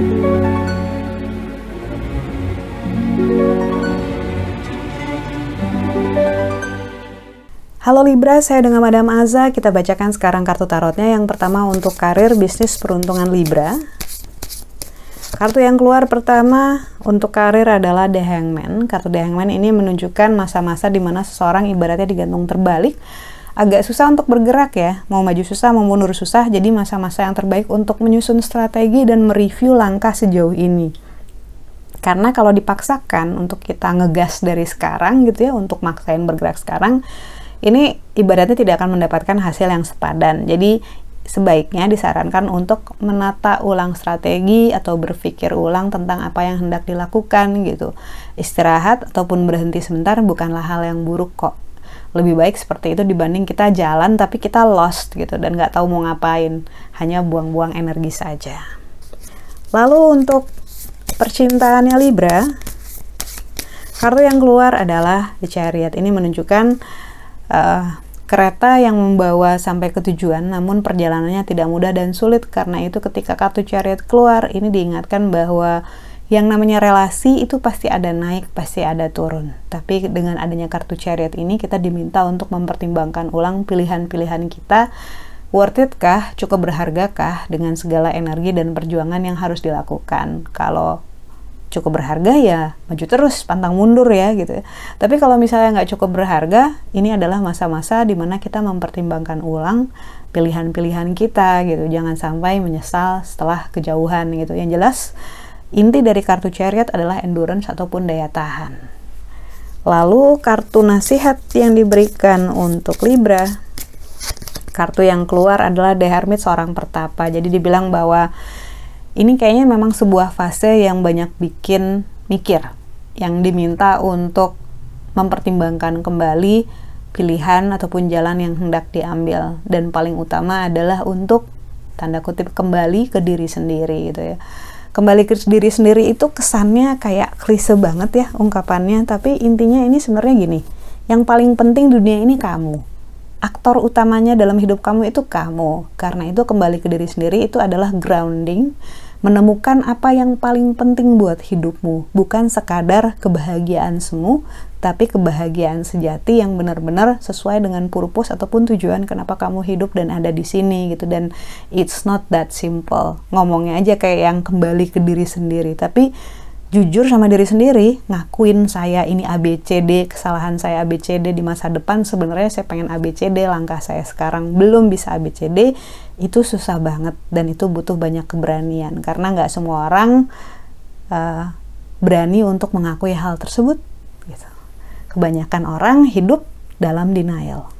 Halo Libra, saya dengan Madam Aza. Kita bacakan sekarang kartu tarotnya. Yang pertama untuk karir, bisnis, peruntungan Libra. Kartu yang keluar pertama untuk karir adalah The Hangman. Kartu The Hangman ini menunjukkan masa-masa di mana seseorang ibaratnya digantung terbalik. Agak susah untuk bergerak ya, mau maju susah, mau mundur susah. Jadi masa-masa yang terbaik untuk menyusun strategi dan mereview langkah sejauh ini. Karena kalau dipaksakan untuk kita ngegas dari sekarang gitu ya, untuk maksain bergerak sekarang, ini ibaratnya tidak akan mendapatkan hasil yang sepadan. Jadi sebaiknya disarankan untuk menata ulang strategi atau berpikir ulang tentang apa yang hendak dilakukan gitu. Istirahat ataupun berhenti sebentar bukanlah hal yang buruk kok. Lebih baik seperti itu dibanding kita jalan tapi kita lost gitu dan nggak tahu mau ngapain, hanya buang-buang energi saja. Lalu untuk percintaannya Libra, kartu yang keluar adalah The Chariot. Ini menunjukkan uh, kereta yang membawa sampai ke tujuan, namun perjalanannya tidak mudah dan sulit. Karena itu, ketika kartu chariot keluar, ini diingatkan bahwa yang namanya relasi itu pasti ada naik, pasti ada turun. Tapi dengan adanya kartu chariot ini, kita diminta untuk mempertimbangkan ulang pilihan-pilihan kita. Worth it kah? Cukup berharga kah dengan segala energi dan perjuangan yang harus dilakukan? Kalau cukup berharga ya maju terus pantang mundur ya gitu tapi kalau misalnya nggak cukup berharga ini adalah masa-masa di mana kita mempertimbangkan ulang pilihan-pilihan kita gitu jangan sampai menyesal setelah kejauhan gitu yang jelas inti dari kartu chariot adalah endurance ataupun daya tahan. Lalu kartu nasihat yang diberikan untuk Libra. Kartu yang keluar adalah The Hermit seorang pertapa. Jadi dibilang bahwa ini kayaknya memang sebuah fase yang banyak bikin mikir, yang diminta untuk mempertimbangkan kembali pilihan ataupun jalan yang hendak diambil. Dan paling utama adalah untuk tanda kutip kembali ke diri sendiri gitu ya kembali ke diri sendiri itu kesannya kayak klise banget ya ungkapannya. Tapi intinya ini sebenarnya gini yang paling penting dunia ini kamu. Aktor utamanya dalam hidup kamu itu kamu. Karena itu kembali ke diri sendiri itu adalah grounding, menemukan apa yang paling penting buat hidupmu, bukan sekadar kebahagiaan semu, tapi kebahagiaan sejati yang benar-benar sesuai dengan purpose ataupun tujuan kenapa kamu hidup dan ada di sini gitu. Dan it's not that simple. Ngomongnya aja kayak yang kembali ke diri sendiri, tapi jujur sama diri sendiri, ngakuin saya ini ABCD, kesalahan saya ABCD di masa depan, sebenarnya saya pengen ABCD, langkah saya sekarang belum bisa ABCD, itu susah banget dan itu butuh banyak keberanian karena nggak semua orang uh, berani untuk mengakui hal tersebut. Gitu. Kebanyakan orang hidup dalam denial.